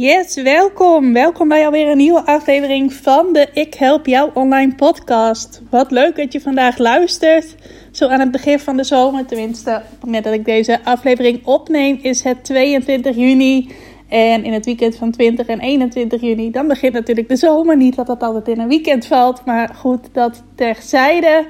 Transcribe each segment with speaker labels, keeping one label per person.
Speaker 1: Yes, welkom. Welkom bij alweer een nieuwe aflevering van de Ik Help Jou Online podcast. Wat leuk dat je vandaag luistert. Zo aan het begin van de zomer, tenminste moment dat ik deze aflevering opneem, is het 22 juni. En in het weekend van 20 en 21 juni, dan begint natuurlijk de zomer. Niet dat dat altijd in een weekend valt, maar goed, dat terzijde.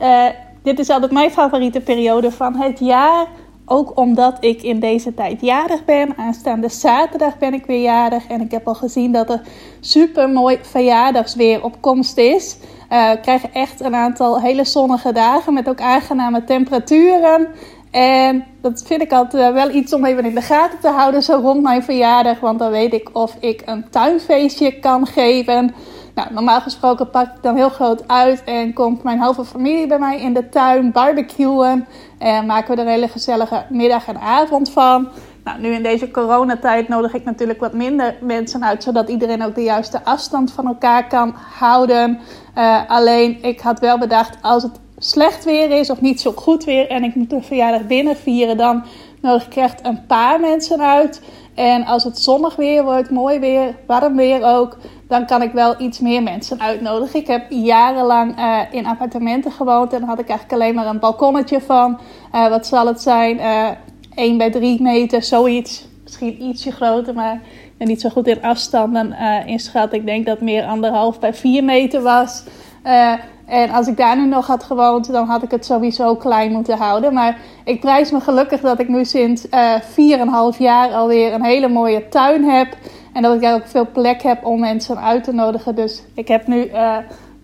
Speaker 1: Uh, dit is altijd mijn favoriete periode van het jaar ook omdat ik in deze tijd jarig ben. Aanstaande zaterdag ben ik weer jarig. En ik heb al gezien dat er super mooi verjaardagsweer op komst is. Uh, ik krijg echt een aantal hele zonnige dagen met ook aangename temperaturen. En dat vind ik altijd wel iets om even in de gaten te houden, zo rond mijn verjaardag. Want dan weet ik of ik een tuinfeestje kan geven. Nou, normaal gesproken pak ik dan heel groot uit en komt mijn halve familie bij mij in de tuin barbecuen. En maken we er een hele gezellige middag en avond van. Nou, nu in deze coronatijd nodig ik natuurlijk wat minder mensen uit, zodat iedereen ook de juiste afstand van elkaar kan houden. Uh, alleen, ik had wel bedacht, als het slecht weer is of niet zo goed weer en ik moet de verjaardag binnen vieren, dan nodig ik echt een paar mensen uit. En als het zonnig weer wordt, mooi weer, warm weer ook, dan kan ik wel iets meer mensen uitnodigen. Ik heb jarenlang uh, in appartementen gewoond en dan had ik eigenlijk alleen maar een balkonnetje van. Uh, wat zal het zijn? Uh, eh, 1 bij 3 meter, zoiets. Misschien ietsje groter, maar ben niet zo goed in afstanden inschat. Ik denk dat meer anderhalf bij 4 meter was. En als ik daar nu nog had gewoond, dan had ik het sowieso klein moeten houden. Maar ik prijs me gelukkig dat ik nu sinds uh, 4,5 jaar alweer een hele mooie tuin heb. En dat ik daar ook veel plek heb om mensen uit te nodigen. Dus ik heb nu uh,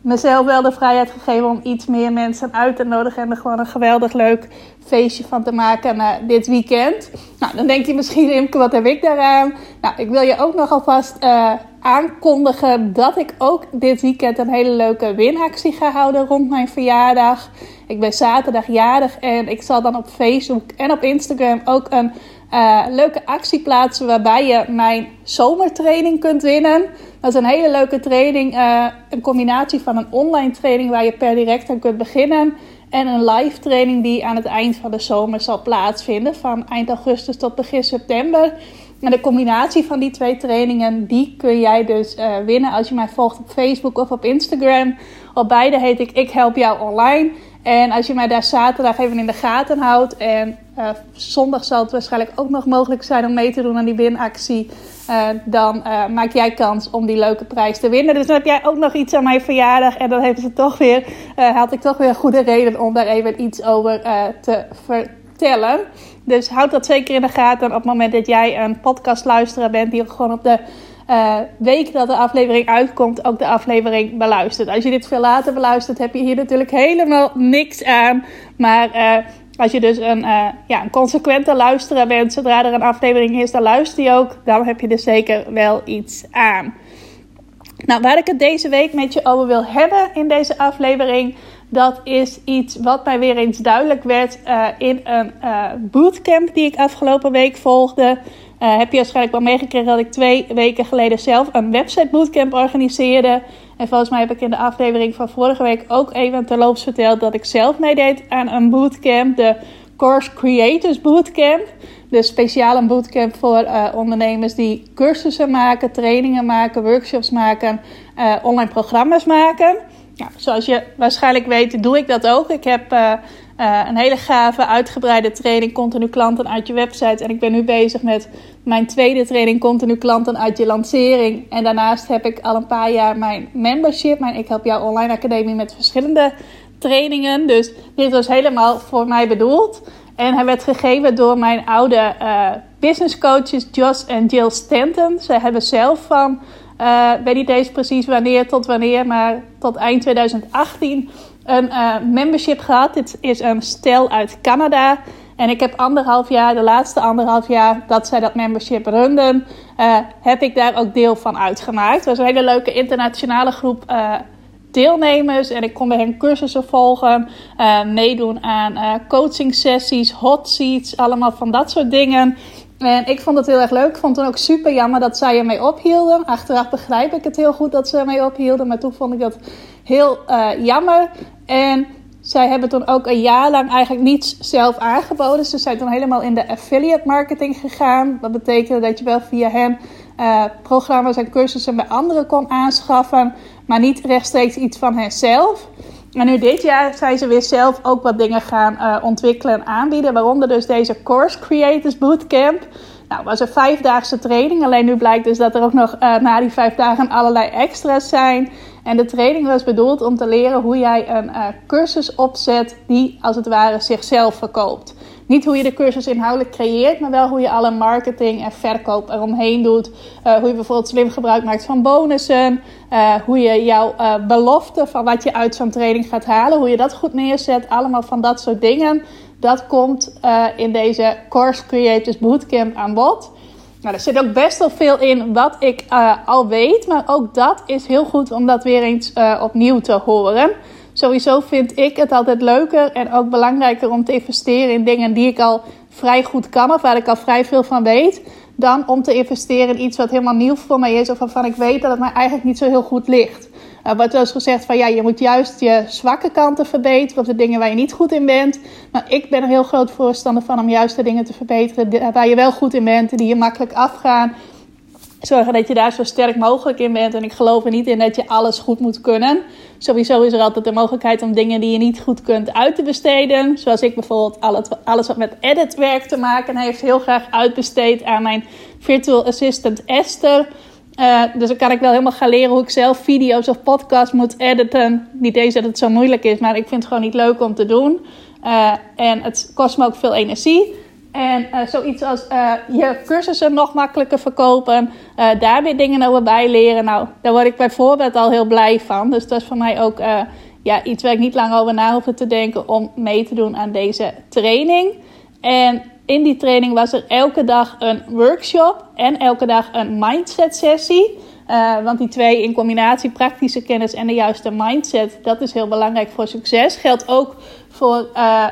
Speaker 1: mezelf wel de vrijheid gegeven om iets meer mensen uit te nodigen. En er gewoon een geweldig leuk feestje van te maken uh, dit weekend. Nou, dan denk je misschien, Imke, wat heb ik daaraan? Nou, ik wil je ook nog alvast uh, aankondigen dat ik ook dit weekend een hele leuke winactie ga houden rond mijn verjaardag. Ik ben zaterdag jarig en ik zal dan op Facebook en op Instagram ook een uh, leuke actie plaatsen waarbij je mijn zomertraining kunt winnen. Dat is een hele leuke training. Uh, een combinatie van een online training waar je per direct aan kunt beginnen. En een live training die aan het eind van de zomer zal plaatsvinden. Van eind augustus tot begin september. En de combinatie van die twee trainingen, die kun jij dus uh, winnen als je mij volgt op Facebook of op Instagram. Op beide heet ik Ik Help Jou Online. En als je mij daar zaterdag even in de gaten houdt en uh, zondag zal het waarschijnlijk ook nog mogelijk zijn om mee te doen aan die winactie. Uh, dan uh, maak jij kans om die leuke prijs te winnen. Dus dan heb jij ook nog iets aan mijn verjaardag. En dan heeft ze toch weer, had ik toch weer een goede reden om daar even iets over te vertellen. Dus houd dat zeker in de gaten op het moment dat jij een podcastluisteraar bent die gewoon op de uh, week dat de aflevering uitkomt ook de aflevering beluistert. Als je dit veel later beluistert, heb je hier natuurlijk helemaal niks aan. Maar uh, als je dus een, uh, ja, consequente luisteraar bent, zodra er een aflevering is, dan luister je ook. Dan heb je er zeker wel iets aan. Nou, waar ik het deze week met je over wil hebben in deze aflevering, dat is iets wat mij weer eens duidelijk werd in een bootcamp die ik afgelopen week volgde. Uh, heb je waarschijnlijk wel meegekregen dat ik twee weken geleden zelf een website bootcamp organiseerde. En volgens mij heb ik in de aflevering van vorige week ook even terloops verteld dat ik zelf meedeed aan een bootcamp. De Course Creators Bootcamp. Dus speciaal een bootcamp voor uh, ondernemers die cursussen maken, trainingen maken, workshops maken, uh, online programma's maken. Nou, zoals je waarschijnlijk weet, doe ik dat ook. Ik heb uh, een hele gave, uitgebreide training Continu Klanten uit je website. En ik ben nu bezig met mijn tweede training Continu Klanten uit je lancering. En daarnaast heb ik al een paar jaar mijn membership, mijn Ik Help Jou Online Academie met verschillende trainingen. Dus dit was helemaal voor mij bedoeld. En hij werd gegeven door mijn oude uh, business coaches Josh en Jill Stanton. Ze hebben zelf van, uh, weet niet eens precies wanneer tot wanneer, maar tot eind 2018 een uh, membership gehad. Dit is een stel uit Canada. En ik heb anderhalf jaar, de laatste anderhalf jaar dat zij dat membership runden, uh, heb ik daar ook deel van uitgemaakt. Het was een hele leuke internationale groep uh, deelnemers. En ik kon bij hen cursussen volgen, meedoen aan coaching sessies, hot seats, allemaal van dat soort dingen. En ik vond het heel erg leuk. Ik vond het ook super jammer dat zij ermee ophielden. Achteraf begrijp ik het heel goed dat ze ermee ophielden. Maar toen vond ik dat heel jammer. En zij hebben toen ook een jaar lang eigenlijk niets zelf aangeboden. Ze zijn toen helemaal in de affiliate marketing gegaan. Dat betekende dat je wel via hen uh, programma's en cursussen bij anderen kon aanschaffen, maar niet rechtstreeks iets van henzelf. En nu dit jaar zijn ze weer zelf ook wat dingen gaan uh, ontwikkelen en aanbieden, waaronder dus deze Course Creators Bootcamp. Nou, was een vijfdaagse training. Alleen nu blijkt dus dat er ook nog uh, na die vijf dagen allerlei extra's zijn. En de training was bedoeld om te leren hoe jij een uh, cursus opzet die als het ware zichzelf verkoopt. Niet hoe je de cursus inhoudelijk creëert, maar wel hoe je alle marketing en verkoop eromheen doet. Uh, hoe je bijvoorbeeld slim gebruik maakt van bonussen. Uh, hoe je jouw belofte van wat je uit zo'n training gaat halen, hoe je dat goed neerzet. Allemaal van dat soort dingen. Dat komt in deze Course Creators Bootcamp aan bod. Nou, er zit ook best wel veel in wat ik al weet. Maar ook dat is heel goed om dat weer eens opnieuw te horen. Sowieso vind ik het altijd leuker en ook belangrijker om te investeren in dingen die ik al vrij goed kan of waar ik al vrij veel van weet. Dan om te investeren in iets wat helemaal nieuw voor mij is of waarvan ik weet dat het mij eigenlijk niet zo heel goed ligt. Er wordt wel eens gezegd van ja, je moet juist je zwakke kanten verbeteren of de dingen waar je niet goed in bent. Maar ik ben er heel groot voorstander van om juist de dingen te verbeteren waar je wel goed in bent en die je makkelijk afgaan. Zorgen dat je daar zo sterk mogelijk in bent. En ik geloof er niet in dat je alles goed moet kunnen. Sowieso is er altijd de mogelijkheid om dingen die je niet goed kunt uit te besteden. Zoals ik bijvoorbeeld alles wat met editwerk te maken heeft, heel graag uitbesteed aan mijn virtual assistant Esther. Uh, dus dan kan ik wel helemaal gaan leren hoe ik zelf video's of podcasts moet editen. Niet eens dat het zo moeilijk is, maar ik vind het gewoon niet leuk om te doen. Uh, en het kost me ook veel energie. En uh, zoiets als je cursussen nog makkelijker verkopen, daar weer dingen over bij leren. Nou, daar word ik bijvoorbeeld al heel blij van. Dus dat is voor mij ook ja, iets waar ik niet lang over na hoef te denken om mee te doen aan deze training. En in die training was er elke dag een workshop en elke dag een mindset sessie. Uh, want die twee in combinatie, praktische kennis en de juiste mindset, dat is heel belangrijk voor succes. Geldt ook voor uh,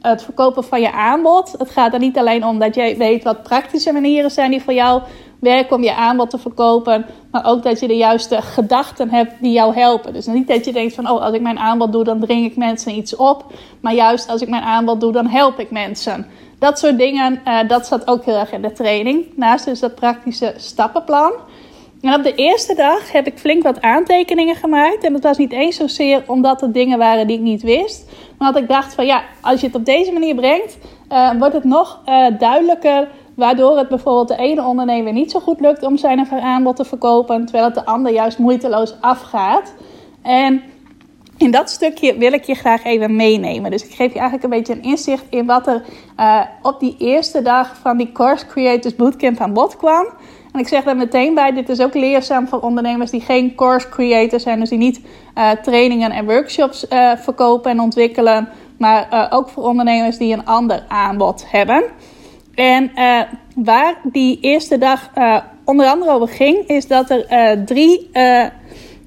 Speaker 1: het verkopen van je aanbod. Het gaat er niet alleen om dat jij weet wat praktische manieren zijn die voor jou werken om je aanbod te verkopen, maar ook dat je de juiste gedachten hebt die jou helpen. Dus niet dat je denkt van, oh, als ik mijn aanbod doe, dan dring ik mensen iets op, maar juist als ik mijn aanbod doe, dan help ik mensen. Dat soort dingen, uh, dat zat ook heel erg in de training. Naast dus dat praktische stappenplan. En op de eerste dag heb ik flink wat aantekeningen gemaakt. En dat was niet eens zozeer omdat het dingen waren die ik niet wist. Maar dat ik dacht van ja, als je het op deze manier brengt, uh, wordt het nog uh, duidelijker. Waardoor het bijvoorbeeld de ene ondernemer niet zo goed lukt om zijn aanbod te verkopen. Terwijl het de ander juist moeiteloos afgaat. En in dat stukje wil ik je graag even meenemen. Dus ik geef je eigenlijk een beetje een inzicht in wat er uh, op die eerste dag van die Course Creators Bootcamp aan bod kwam. En ik zeg daar meteen bij, dit is ook leerzaam voor ondernemers die geen course creators zijn. Dus die niet uh, trainingen en workshops uh, verkopen en ontwikkelen. Maar ook voor ondernemers die een ander aanbod hebben. En waar die eerste dag onder andere over ging, is dat er drie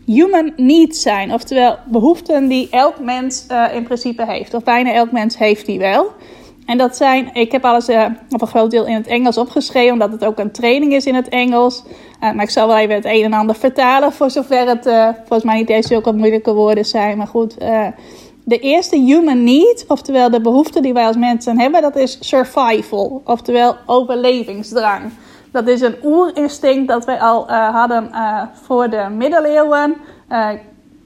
Speaker 1: human needs zijn. Oftewel behoeften die elk mens in principe heeft. Of bijna elk mens heeft die wel. En dat zijn, ik heb alles uh, op een groot deel in het Engels opgeschreven, omdat het ook een training is in het Engels. Uh, maar ik zal wel even het een en ander vertalen, voor zover het volgens mij niet eens zulke moeilijke woorden zijn. Maar goed, de eerste human need, oftewel de behoefte die wij als mensen hebben, dat is survival, oftewel overlevingsdrang. Dat is een oerinstinct dat wij al hadden voor de middeleeuwen.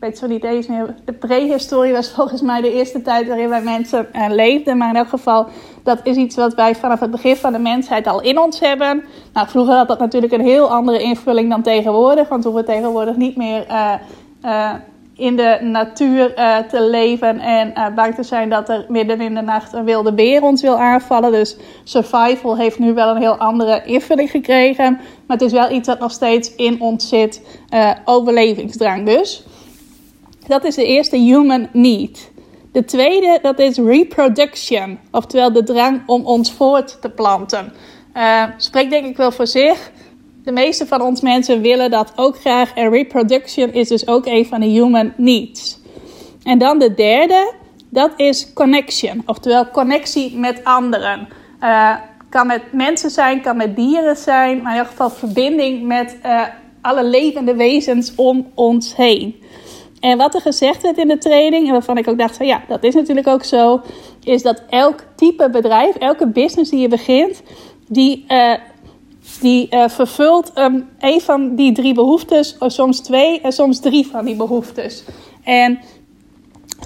Speaker 1: Weet zo niet eens meer. De prehistorie was volgens mij de eerste tijd waarin wij mensen leefden. Maar in elk geval, dat is iets wat wij vanaf het begin van de mensheid al in ons hebben. Nou, vroeger had dat natuurlijk een heel andere invulling dan tegenwoordig. Want we tegenwoordig niet meer in de natuur te leven en bang te zijn dat er midden in de nacht een wilde beer ons wil aanvallen. Dus survival heeft nu wel een heel andere invulling gekregen. Maar het is wel iets dat nog steeds in ons zit. Overlevingsdrang dus. Dat is de eerste human need. De tweede, dat is reproduction, oftewel de drang om ons voort te planten. Uh, spreekt denk ik wel voor zich. De meeste van ons mensen willen dat ook graag. En reproduction is dus ook een van de human needs. En dan de derde, dat is connection, oftewel connectie met anderen. Uh, kan met mensen zijn, kan met dieren zijn, maar in ieder geval verbinding met uh, alle levende wezens om ons heen. En wat er gezegd werd in de training, en waarvan ik ook dacht van ja, dat is natuurlijk ook zo, is dat elk type bedrijf, elke business die je begint, die, uh, die uh, vervult um, een van die drie behoeftes, of soms twee en soms drie van die behoeftes. En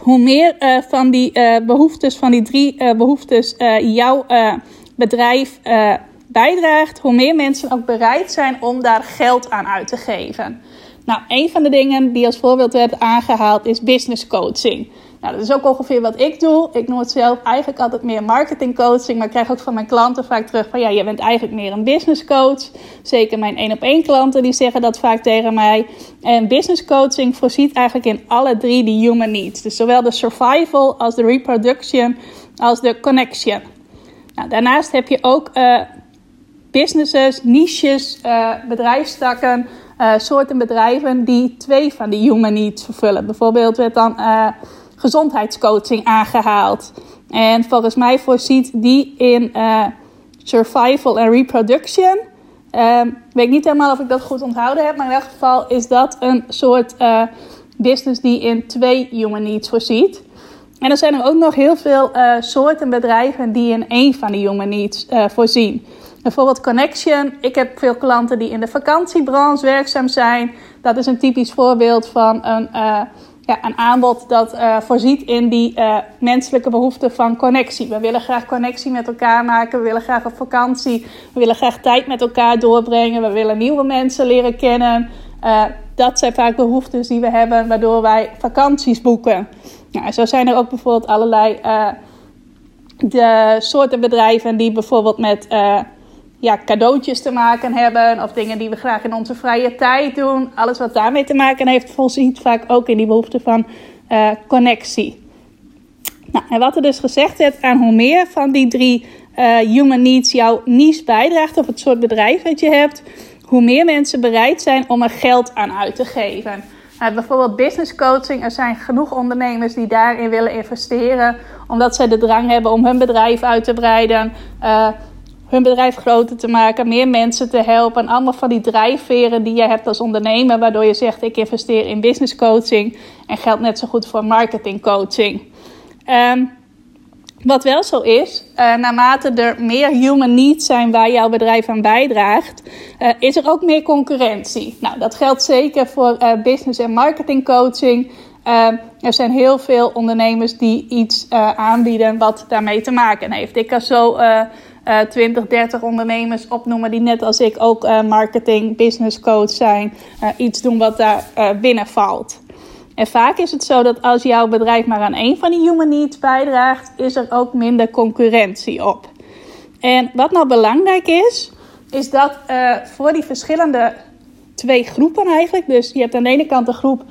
Speaker 1: hoe meer van die behoeftes, van die drie behoeftes, jouw bedrijf bijdraagt, hoe meer mensen ook bereid zijn om daar geld aan uit te geven. Nou, een van de dingen die als voorbeeld werd aangehaald is business coaching. Nou, dat is ook ongeveer wat ik doe. Ik noem het zelf eigenlijk altijd meer marketing coaching. Maar ik krijg ook van mijn klanten vaak terug van ja, je bent eigenlijk meer een business coach. Zeker mijn één op één klanten die zeggen dat vaak tegen mij. En business coaching voorziet eigenlijk in alle drie die human needs. Dus zowel de survival als de reproduction als de connection. Nou, daarnaast heb je ook uh, businesses, niches, uh, bedrijfstakken uh, soorten bedrijven die twee van die human needs vervullen. Bijvoorbeeld werd dan uh, gezondheidscoaching aangehaald. En volgens mij voorziet die in uh, survival en reproduction. Ik weet niet helemaal of ik dat goed onthouden heb, maar in elk geval is dat een soort business die in twee human needs voorziet. En er zijn er ook nog heel veel soorten bedrijven die in één van die human needs voorzien. Bijvoorbeeld Connection. Ik heb veel klanten die in de vakantiebranche werkzaam zijn. Dat is een typisch voorbeeld van een, uh, ja, een aanbod dat uh, voorziet in die uh, menselijke behoefte van connectie. We willen graag connectie met elkaar maken. We willen graag op vakantie. We willen graag tijd met elkaar doorbrengen. We willen nieuwe mensen leren kennen. dat zijn vaak behoeftes die we hebben, waardoor wij vakanties boeken. Nou, zo zijn er ook bijvoorbeeld allerlei de soorten bedrijven die bijvoorbeeld met ja, cadeautjes te maken hebben. Of dingen die we graag in onze vrije tijd doen. Alles wat daarmee te maken heeft, voorziet vaak ook in die behoefte van uh, connectie. Nou, en wat er dus gezegd werd aan hoe meer van die drie uh, human needs jouw niche bijdraagt, of het soort bedrijf dat je hebt, hoe meer mensen bereid zijn om er geld aan uit te geven. Uh, bijvoorbeeld business coaching. Er zijn genoeg ondernemers die daarin willen investeren, omdat zij de drang hebben om hun bedrijf uit te breiden. Uh, hun bedrijf groter te maken, meer mensen te helpen. Allemaal van die drijfveren die je hebt als ondernemer, waardoor je zegt: ik investeer in business coaching. En geldt net zo goed voor marketing coaching. Um, wat wel zo is, uh, naarmate er meer human needs zijn waar jouw bedrijf aan bijdraagt, uh, is er ook meer concurrentie. Nou, dat geldt zeker voor uh, business en marketing coaching. Ehm, er zijn heel veel ondernemers die iets aanbieden wat daarmee te maken heeft. Ik kan zo 20, eh, 30 ondernemers opnoemen die net als ik ook uh, marketing, business coach zijn. Uh, iets doen wat daar binnen valt. En vaak is het zo dat als jouw bedrijf maar aan één van die human needs bijdraagt, is er ook minder concurrentie op. En wat nou belangrijk is, is dat voor die verschillende twee groepen eigenlijk. Dus je hebt aan de ene kant een groep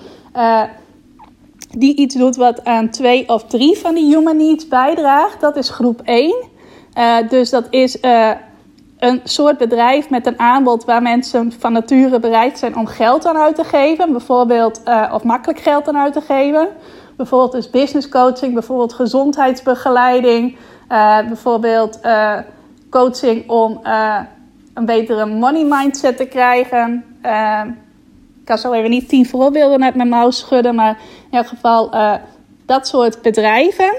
Speaker 1: die iets doet wat aan twee of drie van die human needs bijdraagt. Dat is groep 1. Uh, dus dat is uh, een soort bedrijf met een aanbod waar mensen van nature bereid zijn om geld aan uit te geven. Bijvoorbeeld, uh, of makkelijk geld aan uit te geven. Bijvoorbeeld dus business coaching, bijvoorbeeld gezondheidsbegeleiding. bijvoorbeeld coaching om een betere money mindset te krijgen. ik kan zo even niet tien voorbeelden uit mijn mouw schudden, maar in elk geval dat soort bedrijven.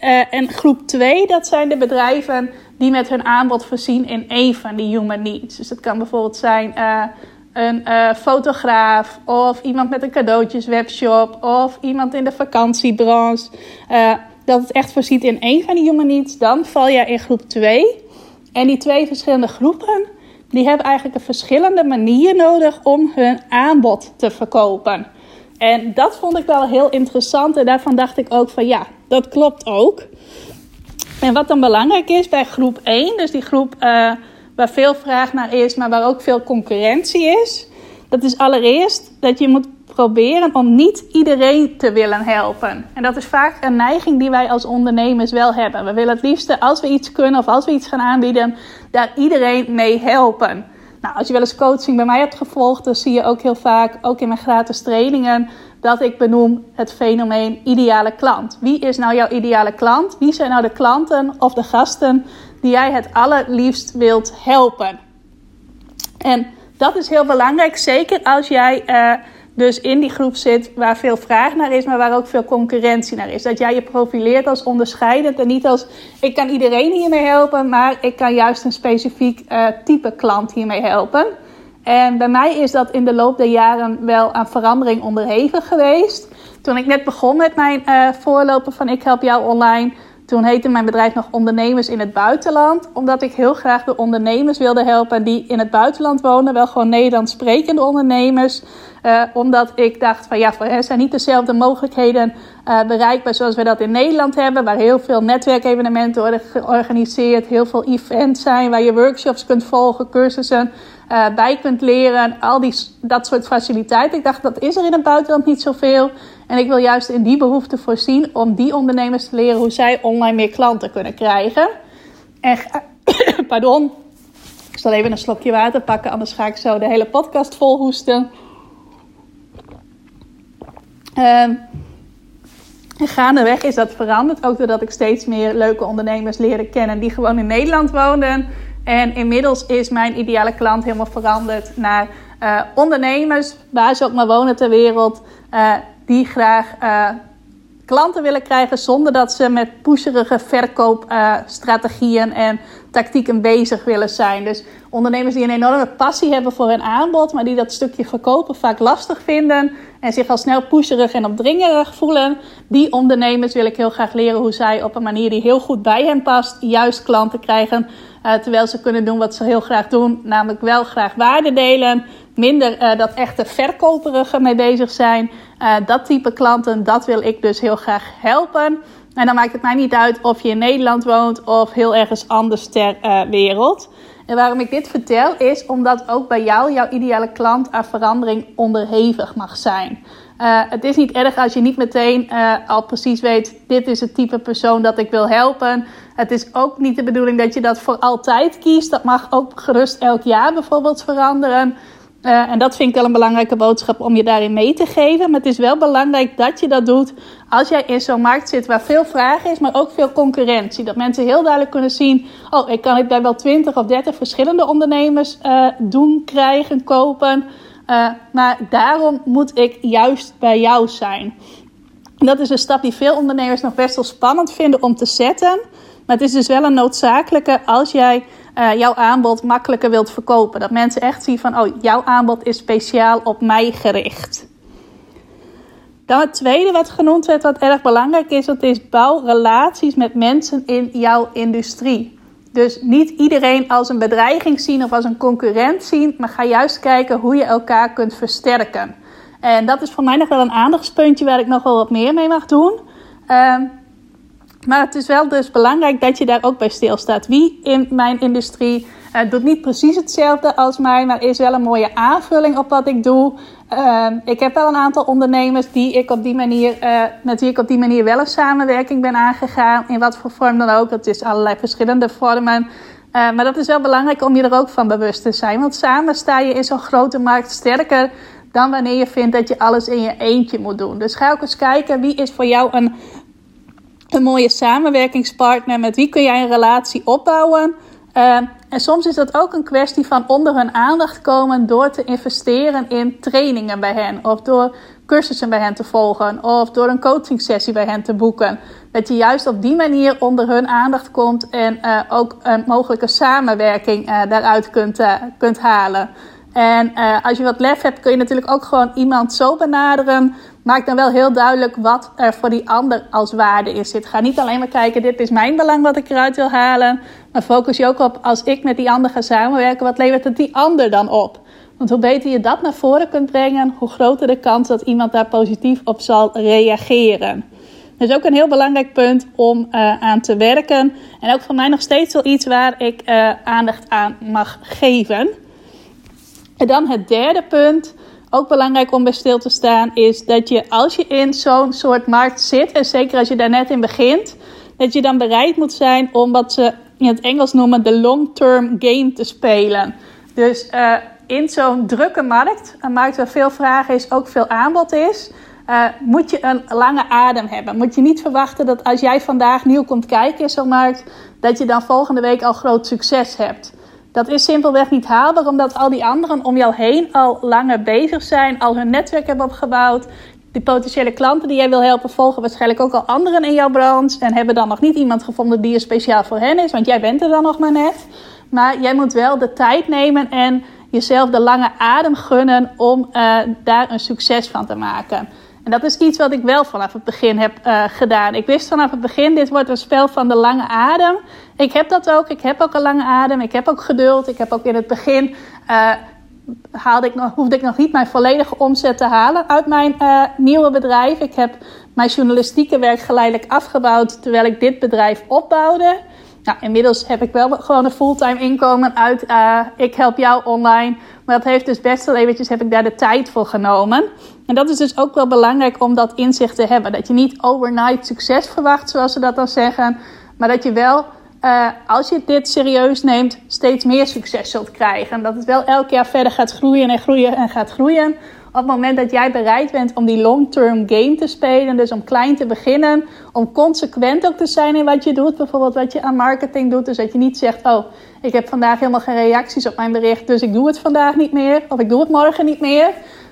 Speaker 1: Uh, en groep 2, dat zijn de bedrijven die met hun aanbod voorzien in één van die human needs. Dus dat kan bijvoorbeeld zijn uh, een uh, fotograaf of iemand met een cadeautjeswebshop of iemand in de vakantiebranche. dat het echt voorziet in één van die human needs, dan val je in groep 2. En die twee verschillende groepen, die hebben eigenlijk een verschillende manier nodig om hun aanbod te verkopen. En dat vond ik wel heel interessant en daarvan dacht ik ook van ja, dat klopt ook. En wat dan belangrijk is bij groep 1, dus die groep uh, waar veel vraag naar is, maar waar ook veel concurrentie is, dat is allereerst dat je moet proberen om niet iedereen te willen helpen. En dat is vaak een neiging die wij als ondernemers wel hebben. We willen het liefste, als we iets kunnen of als we iets gaan aanbieden, daar iedereen mee helpen. Nou, als je wel eens coaching bij mij hebt gevolgd, dan zie je ook heel vaak, ook in mijn gratis trainingen, dat ik benoem het fenomeen ideale klant. Wie is nou jouw ideale klant? Wie zijn nou de klanten of de gasten die jij het allerliefst wilt helpen? En dat is heel belangrijk, zeker als jij uh, dus in die groep zit waar veel vraag naar is, maar waar ook veel concurrentie naar is. Dat jij je profileert als onderscheidend en niet als ik kan iedereen hiermee helpen, maar ik kan juist een specifiek uh, type klant hiermee helpen. En bij mij is dat in de loop der jaren wel aan verandering onderhevig geweest. Toen ik net begon met mijn uh, voorlopen van Ik Help Jou Online, toen heette mijn bedrijf nog Ondernemers in het Buitenland. Omdat ik heel graag de ondernemers wilde helpen die in het buitenland wonen. Wel gewoon Nederlands sprekende ondernemers. Uh, omdat ik dacht van ja, hen zijn niet dezelfde mogelijkheden uh, bereikbaar zoals we dat in Nederland hebben. Waar heel veel netwerkevenementen worden georganiseerd. Heel veel events zijn waar je workshops kunt volgen, cursussen uh, bij kunt leren. Al die, dat soort faciliteiten. Ik dacht dat is er in het buitenland niet zoveel. En ik wil juist in die behoefte voorzien om die ondernemers te leren hoe zij online meer klanten kunnen krijgen. En, pardon, ik zal even een slokje water pakken, anders ga ik zo de hele podcast vol hoesten. Um, en gaandeweg is dat veranderd. Ook doordat ik steeds meer leuke ondernemers leerde kennen die gewoon in Nederland woonden. En inmiddels is mijn ideale klant helemaal veranderd naar uh, ondernemers, waar ze ook maar wonen ter wereld, uh, die graag uh, klanten willen krijgen zonder dat ze met pusherige verkoopstrategieën en tactieken bezig willen zijn. Dus ondernemers die een enorme passie hebben voor hun aanbod, maar die dat stukje verkopen vaak lastig vinden en zich al snel pusherig en opdringerig voelen. Die ondernemers wil ik heel graag leren hoe zij op een manier die heel goed bij hen past, juist klanten krijgen. Uh, terwijl ze kunnen doen wat ze heel graag doen, namelijk wel graag waarde delen. Minder uh, dat echte verkoperige mee bezig zijn. Uh, dat type klanten, dat wil ik dus heel graag helpen. En dan maakt het mij niet uit of je in Nederland woont of heel ergens anders ter wereld. En waarom ik dit vertel is omdat ook bij jou jouw ideale klant aan verandering onderhevig mag zijn. Het is niet erg als je niet meteen al precies weet: dit is het type persoon dat ik wil helpen. Het is ook niet de bedoeling dat je dat voor altijd kiest. Dat mag ook gerust elk jaar bijvoorbeeld veranderen. Uh, en dat vind ik wel een belangrijke boodschap om je daarin mee te geven. Maar het is wel belangrijk dat je dat doet als jij in zo'n markt zit waar veel vraag is, maar ook veel concurrentie. Dat mensen heel duidelijk kunnen zien: oh, ik kan het bij wel 20 of 30 verschillende ondernemers uh, doen, krijgen, kopen. Uh, maar daarom moet ik juist bij jou zijn. Dat is een stap die veel ondernemers nog best wel spannend vinden om te zetten. Maar het is dus wel een noodzakelijke als jij uh, jouw aanbod makkelijker wilt verkopen. Dat mensen echt zien van, oh, jouw aanbod is speciaal op mij gericht. Dan het tweede wat genoemd werd, wat erg belangrijk is, dat is bouw relaties met mensen in jouw industrie. Dus niet iedereen als een bedreiging zien of als een concurrent zien, maar ga juist kijken hoe je elkaar kunt versterken. En dat is voor mij nog wel een aandachtspuntje waar ik nog wel wat meer mee mag doen. Uh, maar het is wel dus belangrijk dat je daar ook bij stilstaat. Wie in mijn industrie uh, doet niet precies hetzelfde als mij, maar is wel een mooie aanvulling op wat ik doe. Uh, ik heb wel een aantal ondernemers die ik op die manier, uh, met wie ik op die manier wel een samenwerking ben aangegaan. In wat voor vorm dan ook. Dat is allerlei verschillende vormen. Uh, maar dat is wel belangrijk om je er ook van bewust te zijn. Want samen sta je in zo'n grote markt sterker dan wanneer je vindt dat je alles in je eentje moet doen. Dus ga ook eens kijken wie is voor jou een een mooie samenwerkingspartner. Met wie kun jij een relatie opbouwen? Uh, en soms is dat ook een kwestie van onder hun aandacht komen door te investeren in trainingen bij hen. Of door cursussen bij hen te volgen. Of door een coaching sessie bij hen te boeken. Dat je juist op die manier onder hun aandacht komt en uh, ook een mogelijke samenwerking uh, daaruit kunt, uh, kunt halen. En als je wat lef hebt, kun je natuurlijk ook gewoon iemand zo benaderen maak dan wel heel duidelijk wat er voor die ander als waarde in zit. Ga niet alleen maar kijken, dit is mijn belang wat ik eruit wil halen. Maar focus je ook op, als ik met die ander ga samenwerken, wat levert het die ander dan op? Want hoe beter je dat naar voren kunt brengen, hoe groter de kans dat iemand daar positief op zal reageren. Dat is ook een heel belangrijk punt om uh, aan te werken. En ook voor mij nog steeds wel iets waar ik uh, aandacht aan mag geven. En dan het derde punt ook belangrijk om bij stil te staan, is dat je als je in zo'n soort markt zit, en zeker als je daar net in begint, dat je dan bereid moet zijn om wat ze in het Engels noemen de long-term game te spelen. Dus uh, in zo'n drukke markt, een markt waar veel vraag is, ook veel aanbod is, uh, moet je een lange adem hebben. Moet je niet verwachten dat als jij vandaag nieuw komt kijken in zo'n markt, dat je dan volgende week al groot succes hebt. Dat is simpelweg niet haalbaar, omdat al die anderen om jou heen al langer bezig zijn, al hun netwerk hebben opgebouwd. Die potentiële klanten die jij wil helpen, volgen waarschijnlijk ook al anderen in jouw branche. En hebben dan nog niet iemand gevonden die er speciaal voor hen is, want jij bent er dan nog maar net. Maar jij moet wel de tijd nemen en jezelf de lange adem gunnen om uh, daar een succes van te maken. En dat is iets wat ik wel vanaf het begin heb uh, gedaan. Ik wist vanaf het begin, dit wordt een spel van de lange adem. Ik heb dat ook. Ik heb ook een lange adem. Ik heb ook geduld. Ik heb ook in het begin... Uh, haalde ik nog, hoefde ik nog niet mijn volledige omzet te halen uit mijn uh, nieuwe bedrijf. Ik heb mijn journalistieke werk geleidelijk afgebouwd terwijl ik dit bedrijf opbouwde. Nou, inmiddels heb ik wel gewoon een fulltime inkomen uit Ik Help Jou online. Maar dat heeft dus best wel eventjes, heb ik daar de tijd voor genomen. En dat is dus ook wel belangrijk om dat inzicht te hebben. Dat je niet overnight succes verwacht, zoals ze dat dan zeggen. Maar dat je wel, uh, als je dit serieus neemt, steeds meer succes zult krijgen. En dat het wel elk jaar verder gaat groeien en groeien en gaat groeien. Op het moment dat jij bereid bent om die long-term game te spelen, dus om klein te beginnen, om consequent ook te zijn in wat je doet, bijvoorbeeld wat je aan marketing doet, dus dat je niet zegt, oh, ik heb vandaag helemaal geen reacties op mijn bericht, dus ik doe het vandaag niet meer, of ik doe het morgen niet meer.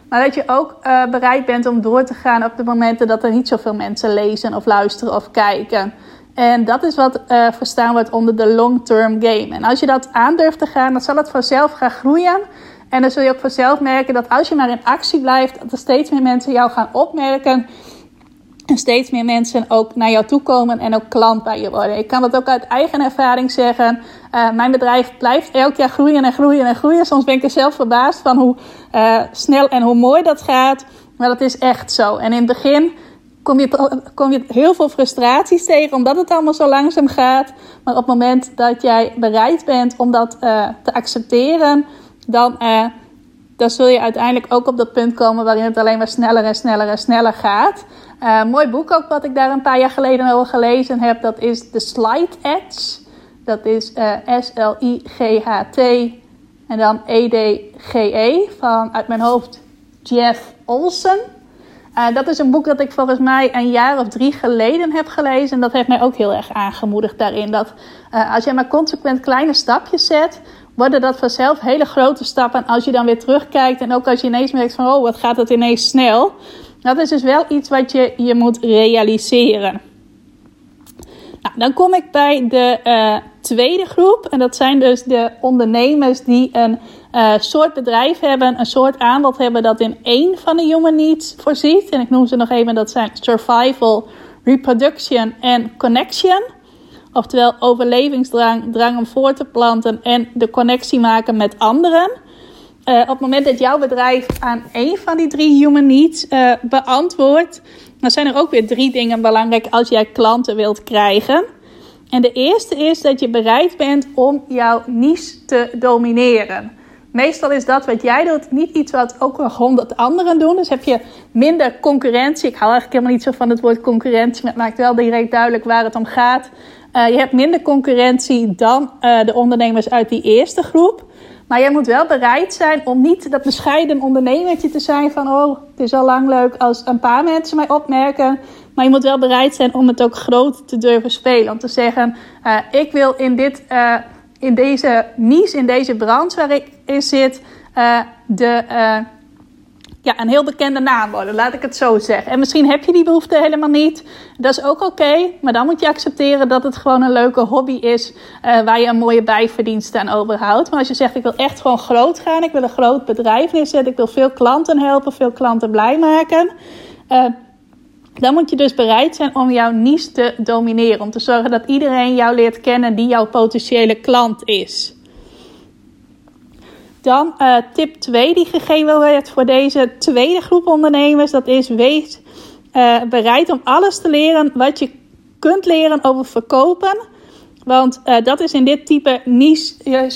Speaker 1: Maar dat je ook uh, bereid bent om door te gaan op de momenten dat er niet zoveel mensen lezen of luisteren of kijken. En dat is wat uh, verstaan wordt onder de long-term game. En als je dat aandurft te gaan, dan zal het vanzelf gaan groeien. En dan zul je ook vanzelf merken dat als je maar in actie blijft, dat er steeds meer mensen jou gaan opmerken. En steeds meer mensen ook naar jou toe komen en ook klant bij je worden. Ik kan dat ook uit eigen ervaring zeggen. Uh, mijn bedrijf blijft elk jaar groeien en groeien en groeien. Soms ben ik er zelf verbaasd van hoe uh, snel en hoe mooi dat gaat. Maar dat is echt zo. En in het begin kom je, kom je heel veel frustraties tegen, omdat het allemaal zo langzaam gaat. Maar op het moment dat jij bereid bent om dat uh, te accepteren dan, dan zul je uiteindelijk ook op dat punt komen waarin het alleen maar sneller en sneller en sneller gaat. Uh, mooi boek ook wat ik daar een paar jaar geleden over gelezen heb, dat is The Slide Edge. Dat is uh, S-L-I-G-H-T en dan E-D-G-E van uit mijn hoofd Jeff Olsen. Uh, dat is een boek dat ik volgens mij een jaar of drie geleden heb gelezen. En dat heeft mij ook heel erg aangemoedigd daarin. Dat als jij maar consequent kleine stapjes zet, worden dat vanzelf hele grote stappen. En als je dan weer terugkijkt en ook als je ineens merkt van, oh, wat gaat het ineens snel. Dat is dus wel iets wat je, je moet realiseren. Nou, dan kom ik bij de uh, tweede groep. En dat zijn dus de ondernemers die een uh, soort bedrijf hebben, een soort aanbod hebben dat in één van de human needs voorziet. En ik noem ze nog even, dat zijn survival, reproduction en connection. Oftewel overlevingsdrang, drang om voor te planten en de connectie maken met anderen. Uh, op het moment dat jouw bedrijf aan één van die drie human needs uh, beantwoordt, dan zijn er ook weer drie dingen belangrijk als jij klanten wilt krijgen. En de eerste is dat je bereid bent om jouw niche te domineren. Meestal is dat wat jij doet niet iets wat ook nog honderd anderen doen. Dus heb je minder concurrentie. Ik hou eigenlijk helemaal niet zo van het woord concurrentie, maar het maakt wel direct duidelijk waar het om gaat. Uh, je hebt minder concurrentie dan de ondernemers uit die eerste groep. Maar jij moet wel bereid zijn om niet dat bescheiden ondernemertje te zijn van oh, het is al lang leuk als een paar mensen mij opmerken. Maar je moet wel bereid zijn om het ook groot te durven spelen. Om te zeggen, uh, ik wil in, dit, in deze niche, in deze branche waar ik in zit, de ja, een heel bekende naam worden, laat ik het zo zeggen. En misschien heb je die behoefte helemaal niet. Dat is ook oké, maar dan moet je accepteren dat het gewoon een leuke hobby is uh, waar je een mooie bijverdienst aan overhoudt. Maar als je zegt, ik wil echt gewoon groot gaan, ik wil een groot bedrijf neerzetten, ik wil veel klanten helpen, veel klanten blij maken. Uh, dan moet je dus bereid zijn om jouw niche te domineren. Om te zorgen dat iedereen jou leert kennen die jouw potentiële klant is. Dan uh, tip 2 die gegeven werd voor deze tweede groep ondernemers. Dat is wees uh, bereid om alles te leren wat je kunt leren over verkopen. Want uh, dat is in dit type niche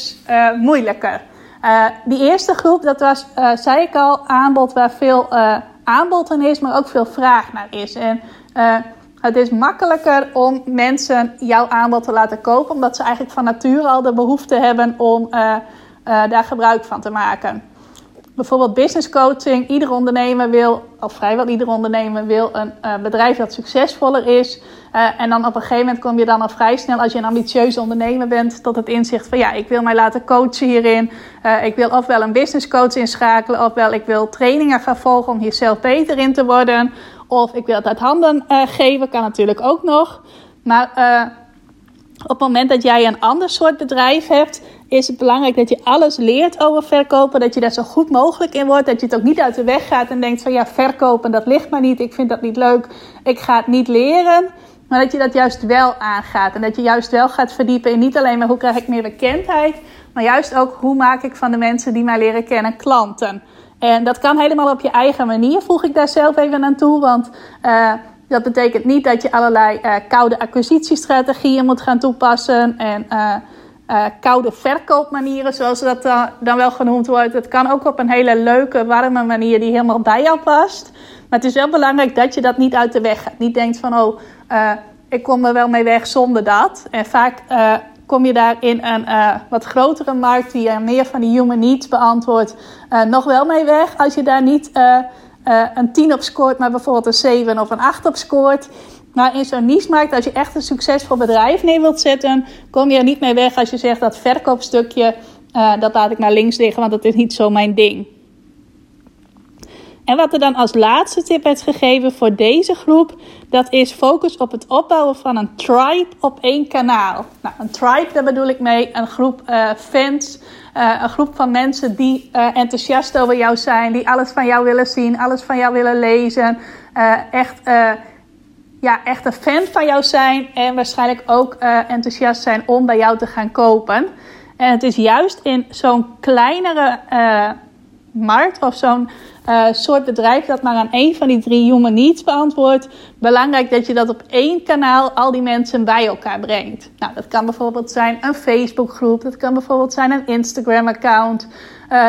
Speaker 1: moeilijker. die eerste groep, dat was, zei ik al, aanbod waar veel aanbod in is, maar ook veel vraag naar is. En het is makkelijker om mensen jouw aanbod te laten kopen, omdat ze eigenlijk van nature al de behoefte hebben om daar gebruik van te maken bijvoorbeeld business coaching. Ieder ondernemer wil, of vrijwel ieder ondernemer wil een uh, bedrijf dat succesvoller is. Uh, en dan op een gegeven moment kom je dan al vrij snel, als je een ambitieuze ondernemer bent, tot het inzicht van ja, ik wil mij laten coachen hierin. Ik wil ofwel een business coach inschakelen, ofwel ik wil trainingen gaan volgen om hier zelf beter in te worden. Of ik wil het uit handen geven, kan natuurlijk ook nog. Maar op het moment dat jij een ander soort bedrijf hebt, is het belangrijk dat je alles leert over verkopen. Dat je daar zo goed mogelijk in wordt. Dat je het ook niet uit de weg gaat en denkt van ja, verkopen dat ligt maar niet. Ik vind dat niet leuk. Ik ga het niet leren. Maar dat je dat juist wel aangaat. En dat je juist wel gaat verdiepen in niet alleen maar hoe krijg ik meer bekendheid. Maar juist ook hoe maak ik van de mensen die mij leren kennen klanten. En dat kan helemaal op je eigen manier, voeg ik daar zelf even aan toe. Want uh, dat betekent niet dat je allerlei uh, koude acquisitiestrategieën moet gaan toepassen. En uh, uh, koude verkoopmanieren, zoals dat uh, dan wel genoemd wordt. Het kan ook op een hele leuke, warme manier die helemaal bij jou past. Maar het is wel belangrijk dat je dat niet uit de weg gaat. Niet denkt van, oh, uh, ik kom er wel mee weg zonder dat. En vaak kom je daar in een wat grotere markt die meer van die human needs beantwoordt, nog wel mee weg. Als je daar niet een 10 op scoort, maar bijvoorbeeld een 7 of een 8 op scoort. Maar in zo'n niche-markt, als je echt een succesvol bedrijf neer wilt zetten, kom je er niet mee weg als je zegt dat verkoopstukje, uh, dat laat ik naar links liggen, want dat is niet zo mijn ding. En wat er dan als laatste tip werd gegeven voor deze groep, dat is focus op het opbouwen van een tribe op één kanaal. Nou, een tribe, daar bedoel ik mee een groep uh, fans, uh, een groep van mensen die enthousiast over jou zijn, die alles van jou willen zien, alles van jou willen lezen. echt ja, echt een fan van jou zijn en waarschijnlijk ook uh, enthousiast zijn om bij jou te gaan kopen. En het is juist in zo'n kleinere uh, markt of zo'n uh, soort bedrijf dat maar aan één van die drie human needs beantwoordt, belangrijk dat je dat op één kanaal al die mensen bij elkaar brengt. Nou, dat kan bijvoorbeeld zijn een Facebookgroep, dat kan bijvoorbeeld zijn een Instagram-account,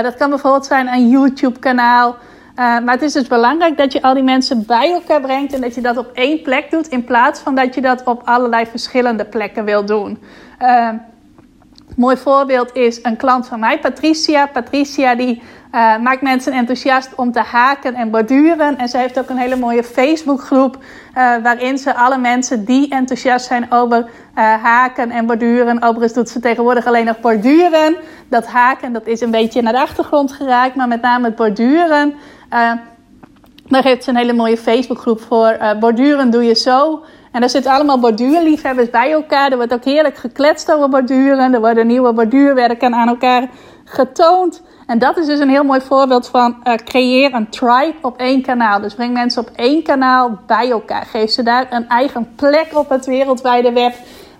Speaker 1: dat kan bijvoorbeeld zijn een YouTube-kanaal. Uh, maar het is dus belangrijk dat je al die mensen bij elkaar brengt en dat je dat op één plek doet, in plaats van dat je dat op allerlei verschillende plekken wil doen. Uh, mooi voorbeeld is een klant van mij, Patricia. Patricia die uh, maakt mensen enthousiast om te haken en borduren. En ze heeft ook een hele mooie Facebookgroep waarin ze alle mensen die enthousiast zijn over haken en borduren. Overigens doet ze tegenwoordig alleen nog borduren. Dat haken dat is een beetje naar de achtergrond geraakt, maar met name het borduren. Uh, daar heeft ze een hele mooie Facebookgroep voor. Uh, borduren doe je zo. En daar zitten allemaal borduurliefhebbers bij elkaar. Er wordt ook heerlijk gekletst over borduren. Er worden nieuwe borduurwerken aan elkaar getoond. En dat is dus een heel mooi voorbeeld van uh, creëer een tribe op één kanaal. Dus breng mensen op één kanaal bij elkaar. Geef ze daar een eigen plek op het wereldwijde web.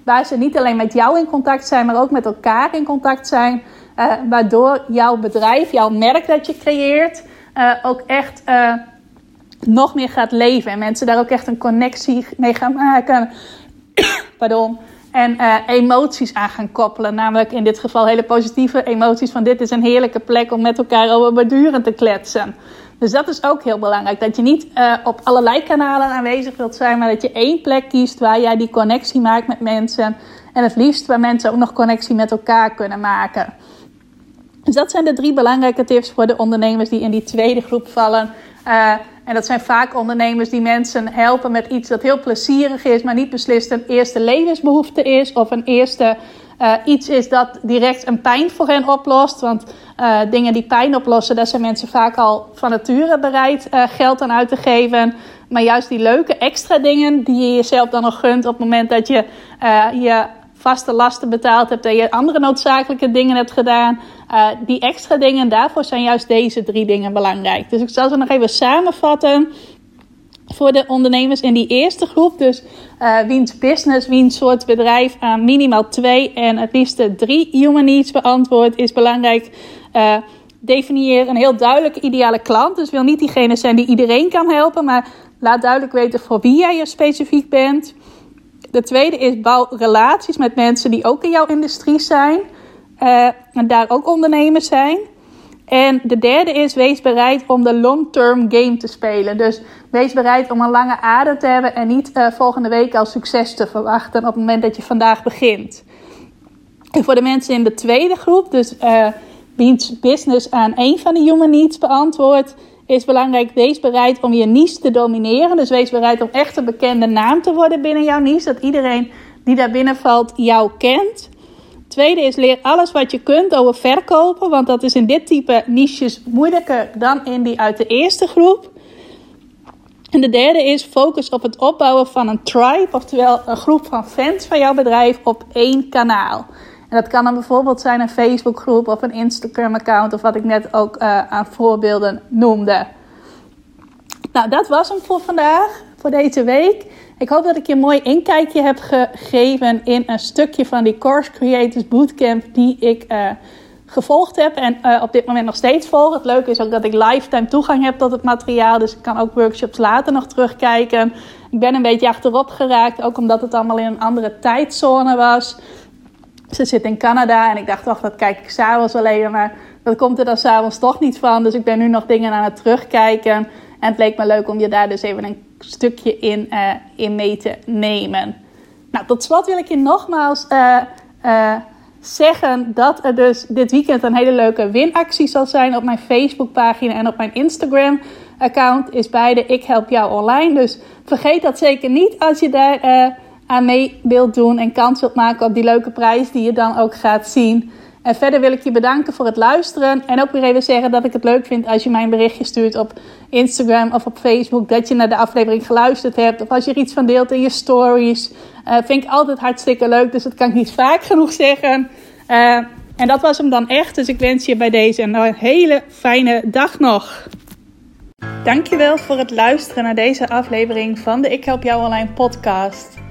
Speaker 1: Waar ze niet alleen met jou in contact zijn, maar ook met elkaar in contact zijn. Waardoor jouw bedrijf, jouw merk dat je creëert, uh, ook echt uh, nog meer gaat leven. En mensen daar ook echt een connectie mee gaan maken. Pardon. En uh, emoties aan gaan koppelen. Namelijk in dit geval hele positieve emoties. Van dit is een heerlijke plek om met elkaar over borduren te kletsen. Dus dat is ook heel belangrijk. Dat je niet op allerlei kanalen aanwezig wilt zijn. Maar dat je één plek kiest waar jij die connectie maakt met mensen. En het liefst waar mensen ook nog connectie met elkaar kunnen maken. Dus dat zijn de drie belangrijke tips voor de ondernemers die in die tweede groep vallen. Uh, en dat zijn vaak ondernemers die mensen helpen met iets dat heel plezierig is, maar niet beslist een eerste levensbehoefte is of een eerste uh, iets is dat direct een pijn voor hen oplost. Want uh, dingen die pijn oplossen, daar zijn mensen vaak al van nature bereid geld aan uit te geven. Maar juist die leuke extra dingen die je jezelf dan nog gunt op het moment dat je je vaste lasten betaald hebt en je andere noodzakelijke dingen hebt gedaan. Uh, die extra dingen, daarvoor zijn juist deze drie dingen belangrijk. Dus ik zal ze nog even samenvatten voor de ondernemers in die eerste groep. Dus uh, wiens business, wiens soort bedrijf aan minimaal twee en het liefst drie human needs beantwoord, is belangrijk. Definieer een heel duidelijke ideale klant. Dus wil niet diegene zijn die iedereen kan helpen, maar laat duidelijk weten voor wie jij er specifiek bent. De tweede is bouw relaties met mensen die ook in jouw industrie zijn. Uh, en daar ook ondernemers zijn. En de derde is, wees bereid om de long-term game te spelen. Dus wees bereid om een lange adem te hebben en niet uh, volgende week al succes te verwachten op het moment dat je vandaag begint. En voor de mensen in de tweede groep, dus uh, wiens business aan één van de human needs beantwoordt, is belangrijk, wees bereid om je niche te domineren. Dus wees bereid om echt een bekende naam te worden binnen jouw niche. Dat iedereen die daar binnen valt jou kent. Tweede is leer alles wat je kunt over verkopen. Want dat is in dit type niches moeilijker dan in die uit de eerste groep. En de derde is focus op het opbouwen van een tribe, oftewel een groep van fans van jouw bedrijf op één kanaal. En dat kan dan bijvoorbeeld zijn een Facebookgroep of een Instagram-account, of wat ik net ook uh, aan voorbeelden noemde. Nou, dat was hem voor vandaag, voor deze week. Ik hoop dat ik je een mooi inkijkje heb gegeven in een stukje van die Course Creators Bootcamp die ik uh, gevolgd heb en uh, op dit moment nog steeds volg. Het leuke is ook dat ik lifetime toegang heb tot het materiaal, dus ik kan ook workshops later nog terugkijken. Ik ben een beetje achterop geraakt, ook omdat het allemaal in een andere tijdzone was. Ze zit in Canada en ik dacht, toch, dat kijk ik s'avonds wel even, maar dat komt er dan s'avonds toch niet van. Dus ik ben nu nog dingen aan het terugkijken. En het leek me leuk om je daar dus even een stukje in, uh, in mee te nemen. Nou, tot slot wil ik je nogmaals uh, uh, zeggen dat er dus dit weekend een hele leuke winactie zal zijn op mijn Facebookpagina en op mijn Instagram-account. Is beide Ik Help Jou Online. Dus vergeet dat zeker niet als je daar aan mee wilt doen en kans wilt maken op die leuke prijs die je dan ook gaat zien. En verder wil ik je bedanken voor het luisteren. En ook weer even zeggen dat ik het leuk vind als je mij een berichtje stuurt op Instagram of op Facebook. Dat je naar de aflevering geluisterd hebt. Of als je er iets van deelt in je stories. Uh, vind ik altijd hartstikke leuk. Dus dat kan ik niet vaak genoeg zeggen. Uh, en dat was hem dan echt. Dus ik wens je bij deze een hele fijne dag nog. Dankjewel voor het luisteren naar deze aflevering van de Ik Help Jou Online podcast.